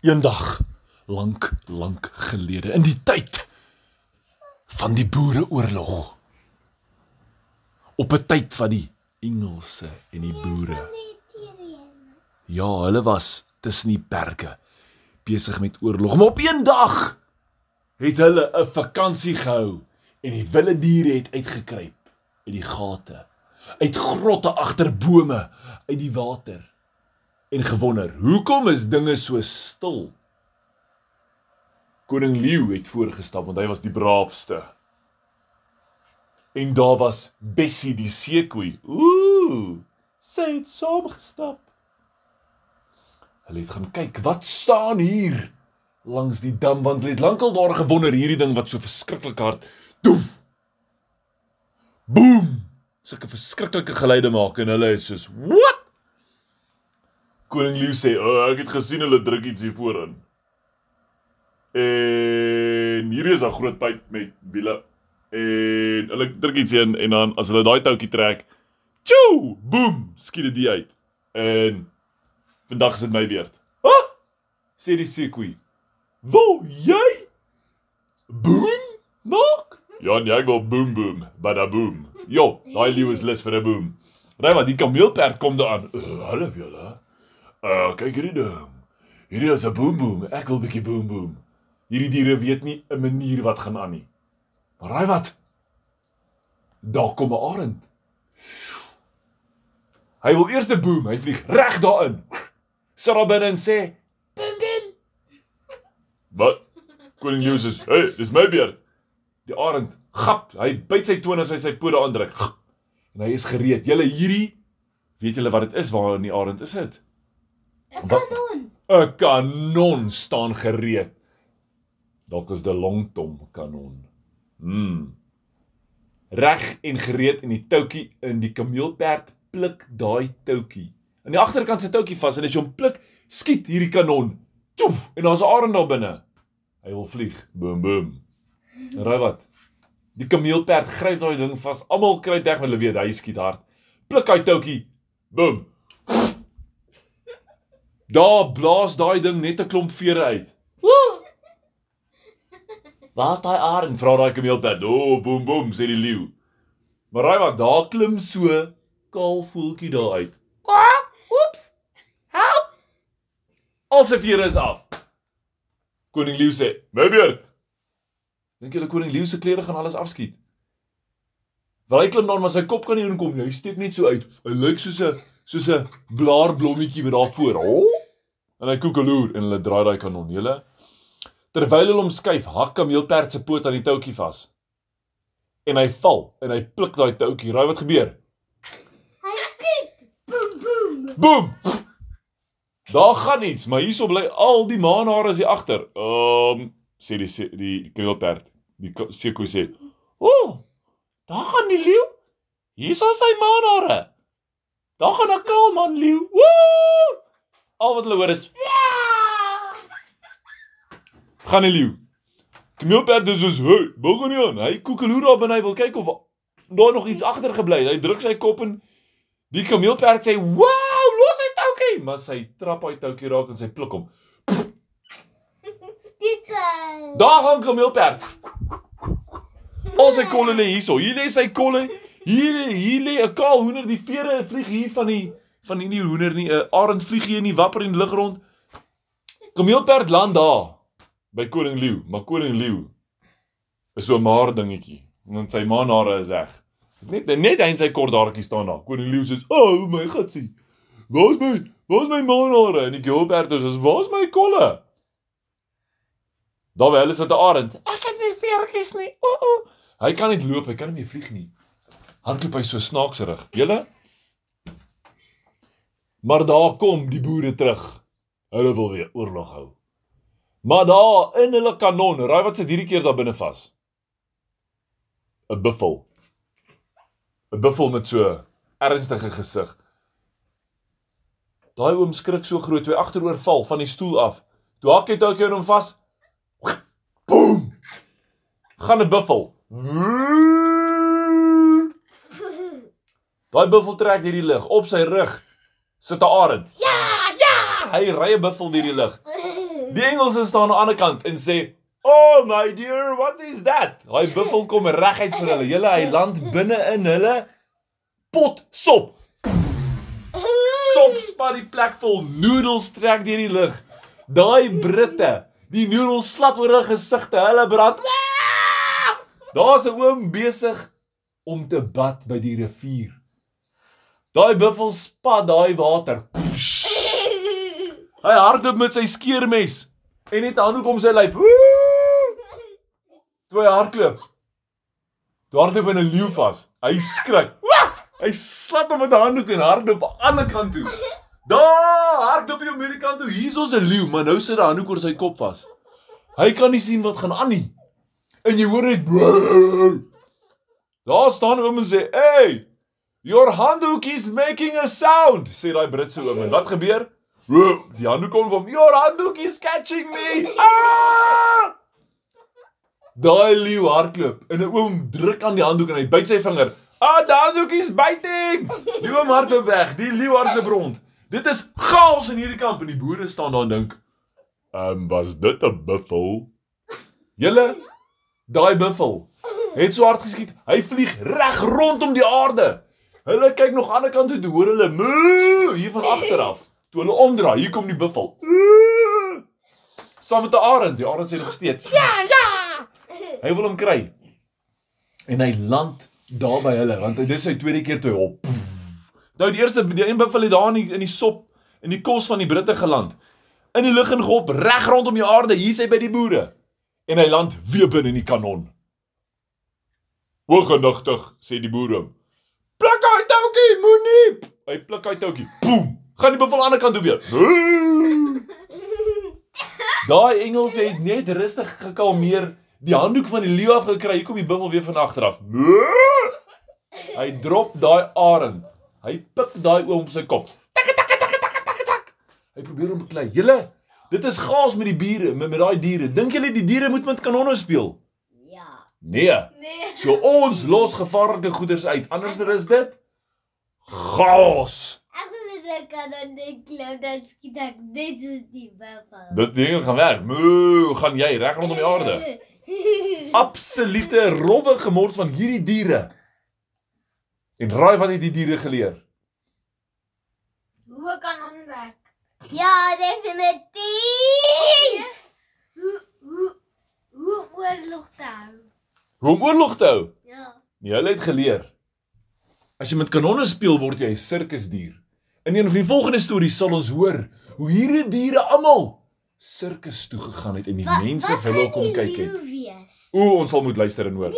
Eendag lank lank gelede in die tyd van die boereoorlog. Op 'n tyd van die Engelse en die boere. Ja, hulle was tussen die berge besig met oorlog, maar op een dag het hulle 'n vakansie gehou en die wilde diere het uitgekruip uit die gate, uit grotte agter bome, uit die water en gewonder, hoekom is dinge so stil? Koning Leeu het voorgestap want hy was die braafste. En daar was Bessie die seekoei. Ooh, sy het saamgestap. Hulle het gaan kyk, wat staan hier langs die dam want hulle het lankal daar gewonder hierdie ding wat so verskriklik hard doef. Boom! Sulke verskriklike geluide maak en hulle is soos, "What?" Koning Leeu sê, oh, "Ek het gesien hulle druk iets hier voorin." En hier is 'n groot pyp met wiele. En hulle druk iets in en dan as hulle daai toukie trek, tjou, boom, skiet dit uit. En vandag is dit my beurt. Ah! sê die seekoei. "Wou jy boom maak?" Ja, nee, ek wil boom boom, bada boom. Jo, daai leeu is lus vir 'n boom. Raai wat, die kameelperd kom daaraan. Uh, hallo julle. Uh, kyk hierdie ding. Hierdie is 'n boom boom. Ek wil bietjie boom boom. Hierdie diere weet nie 'n manier wat gaan aan nie. Maar raai wat? Daar kom 'n arend. Hy wil eers 'n boom, hy vlieg reg daarin. Sit daar binne en sê: "Boom boom." Wat? Koning Leeu sê: "Hey, dis my beurt." Die arend gap, hy byt sy tone as hy sy pote aandruk. En hy is gereed. Julle hierdie weet julle wat dit is waarin die arend is dit? 'n Kanon. 'n Kanon staan gereed. Dalk is dit 'n longtom kanon. Mm. Reg en gereed in die toutjie in die kameelperd pluk daai toutjie. Aan die agterkant se toutjie vas en as jy hom pluk, skiet hierdie kanon. Toef en daar's 'n arend daar binne. Hy wil vlieg. Boom boom. En raai wat? Die kameelperd gryp daai ding vas. Almal kry weg want hulle weet hy skiet hard. Pluk hy toutjie. Boom. Daar blaas daai ding net 'n klomp vere uit. Woe! Waar's daai arend? Vra daai kameelperd. O, oh, boom boom, sê die leeu. Maar raai wat? Daar klim so kaal voeltjie daar uit. Kwak! Oeps. Help! Al sy vere is af. Koning Leeu sê: "My beurt." Dink julle koning Leeu se klere gaan alles afskiet? Want hy klim dan maar sy kop kan nie inkom nie. Hy steek net so uit. Hy lyk soos 'n soos 'n blaarblommetjie wat daar voor. Ho! En hy koekeloer en hulle draai daai kanon. Julle terwyl hulle hom skuif, hak kameelperd se poot aan die toutjie vas. En hy val en hy pluk daai toutjie. Raai wat gebeur? Hy skiet. Boom boom. Boom. Daar gaan iets, maar hierso bly al die maanhare is hier agter. Ehm um, sê die se- die kameelperd. Die seekoei sê: "O, oh, daar gaan die leeu. Hier is sy maanhare. Daar gaan 'n kaalman leeu. Woe! Al wat hulle hoor is gaan die leeu. Kameelperd is soos, "Hey, wag nie aan." Hy koekeloer daar binne, hy wil kyk of daar nog iets agter gebly het. Hy druk sy kop in Die kameelperd sê: "Wow, los hy toukie!" Maar sy trap hy toukie raak en sy pluk hom. Daar gaan kameelperd. Al sy kolle lê hierso. Hier lê sy kolle. Hier hier lê 'n kaal hoender. Die vere vlieg hier van die van die nie hoender nie. 'n Arend vlieg hier in die wapper die lug rond. Kameelperd land daar by koning Leeu, maar koning Leeu is so 'n maar dingetjie. Want sy maanhare is weg. Net net hy en sy kort haartjie staan daar. Koning Leeu sê: "O oh, my gatsie. Waar's my waar's my maanhare?" En die kameelperd sê: "Waar's my kolle?" Daar by hulle sit 'n arend. Ek het nie veertjies nie. O, o. Hy kan net loop, hy kan nie vlieg nie. Hardloop hy so snaakserig. Julle? Maar daar kom die boere terug. Hulle wil weer oorlog hou. Maar daar in hulle kanon, raai wat sit hierdie keer daar binne vas? 'n Buffel. 'n Buffel met so ernstige gesig. Daai oom skrik so groot toe hy agteroor val van die stoel af. Toe hak hy dalk hom vas. Boom! Gaan 'n buffel. Daai buffel trek deur die lug op sy rug sit 'n arend. Ja, ja! Hy ry 'n buffel deur die lug. Die Engelse staan aan die ander kant en sê, "Oh my dear, what is that?" Daai buffel kom reguit vir hulle. Julle hy land binne in hulle pot sop. Sop spat die plek vol, noedels trek deur die lug. Daai Britte, die noedels slat oor hulle gesigte, hulle brand. Daar's 'n oom besig om te bad by die rivier. Daai buffel spat daai water. Hy hardloop met sy skeermes en net handdoek om sy lyf. Toe hy hardloop. Toe hardloop hy 'n leeu vas. Hy skrik. Hy slap hom met 'n handdoek en hardloop aan die ander kant toe. Daar, hardloop hy om hierdie kant toe. Hier's ons 'n leeu, maar nou sit 'n handdoek oor sy kop vas. Hy kan nie sien wat gaan aan nie. En jy hoor net Daar staan oom en sê, "Hey, your handhook is making a sound," sê daai Britse oom. En wat gebeur? Die handdoek kom van, "Your handhook is catching me." Ah! Daai leeu hardloop en 'n oom druk aan die handdoek en hy byt sy vinger. Ah, die handdoek is biting. Die oom hardloop weg, die leeu hardloop rond. Dit is chaos in hierdie kamp en die boere staan daar en dink, "Ehm, um, was dit 'n buffel?" Julle daai buffel het so hard geskiet. Hy vlieg reg rondom die aarde. Hulle kyk nog aan die ander kant toe, toe hoor hulle moo hier van agter af. Toe hulle omdraai, hier kom die buffel. Saam met 'n arend. Die arend sê nog steeds. Ja, ja. Hy wil hom kry. En hy land daar by hulle want dit is sy tweede keer toe hy op. Nou die eerste die een buffel het daar in die, in die sop in die kos van die Britte geland. In die lug en gehop reg rondom die aarde. Hier is hy by die boere. En hy land weer binne in die kanon. Hooggenigtig, sê die boer hom. Moenie. Hy pluk hy toukie. Boem. Gaan die buffel aan die ander kant toe weer. Daai Engels het net rustig gekalmeer, die handdoek van die leeu afgekry. Hier kom die buffel weer van agter af. Hy drop daai arend. Hy pik daai oom op sy kop. Tak tak tak tak tak tak. Hy probeer hom beklei. Julle, dit is gaas met die bure, met, met daai diere. Dink julle die diere moet met kanonne speel? Ja. Nee. Nee. So ons los gevaarlike goederes uit. Anders is dit chaos. Ek wil dit kan dan net glo dat skiet ek net soos die buffel. Dit ding gaan werk. Moo, gaan jy reg rondom die aarde. Absolute rowwe gemors van hierdie diere. En raai wat het die diere geleer? Hoe kan ons werk? Ja, definitief. Hoe hoe hoe oorlog te hou. Hoe om oorlog te hou? Ja. Nee, hulle het geleer. As jy met kanonne speel, word jy 'n sirkusdier. In een van die volgende stories sal ons hoor hoe hierdie diere almal sirkus toe gegaan het en die mense vir hulle kom kyk het. O, ons sal moet luister en hoor.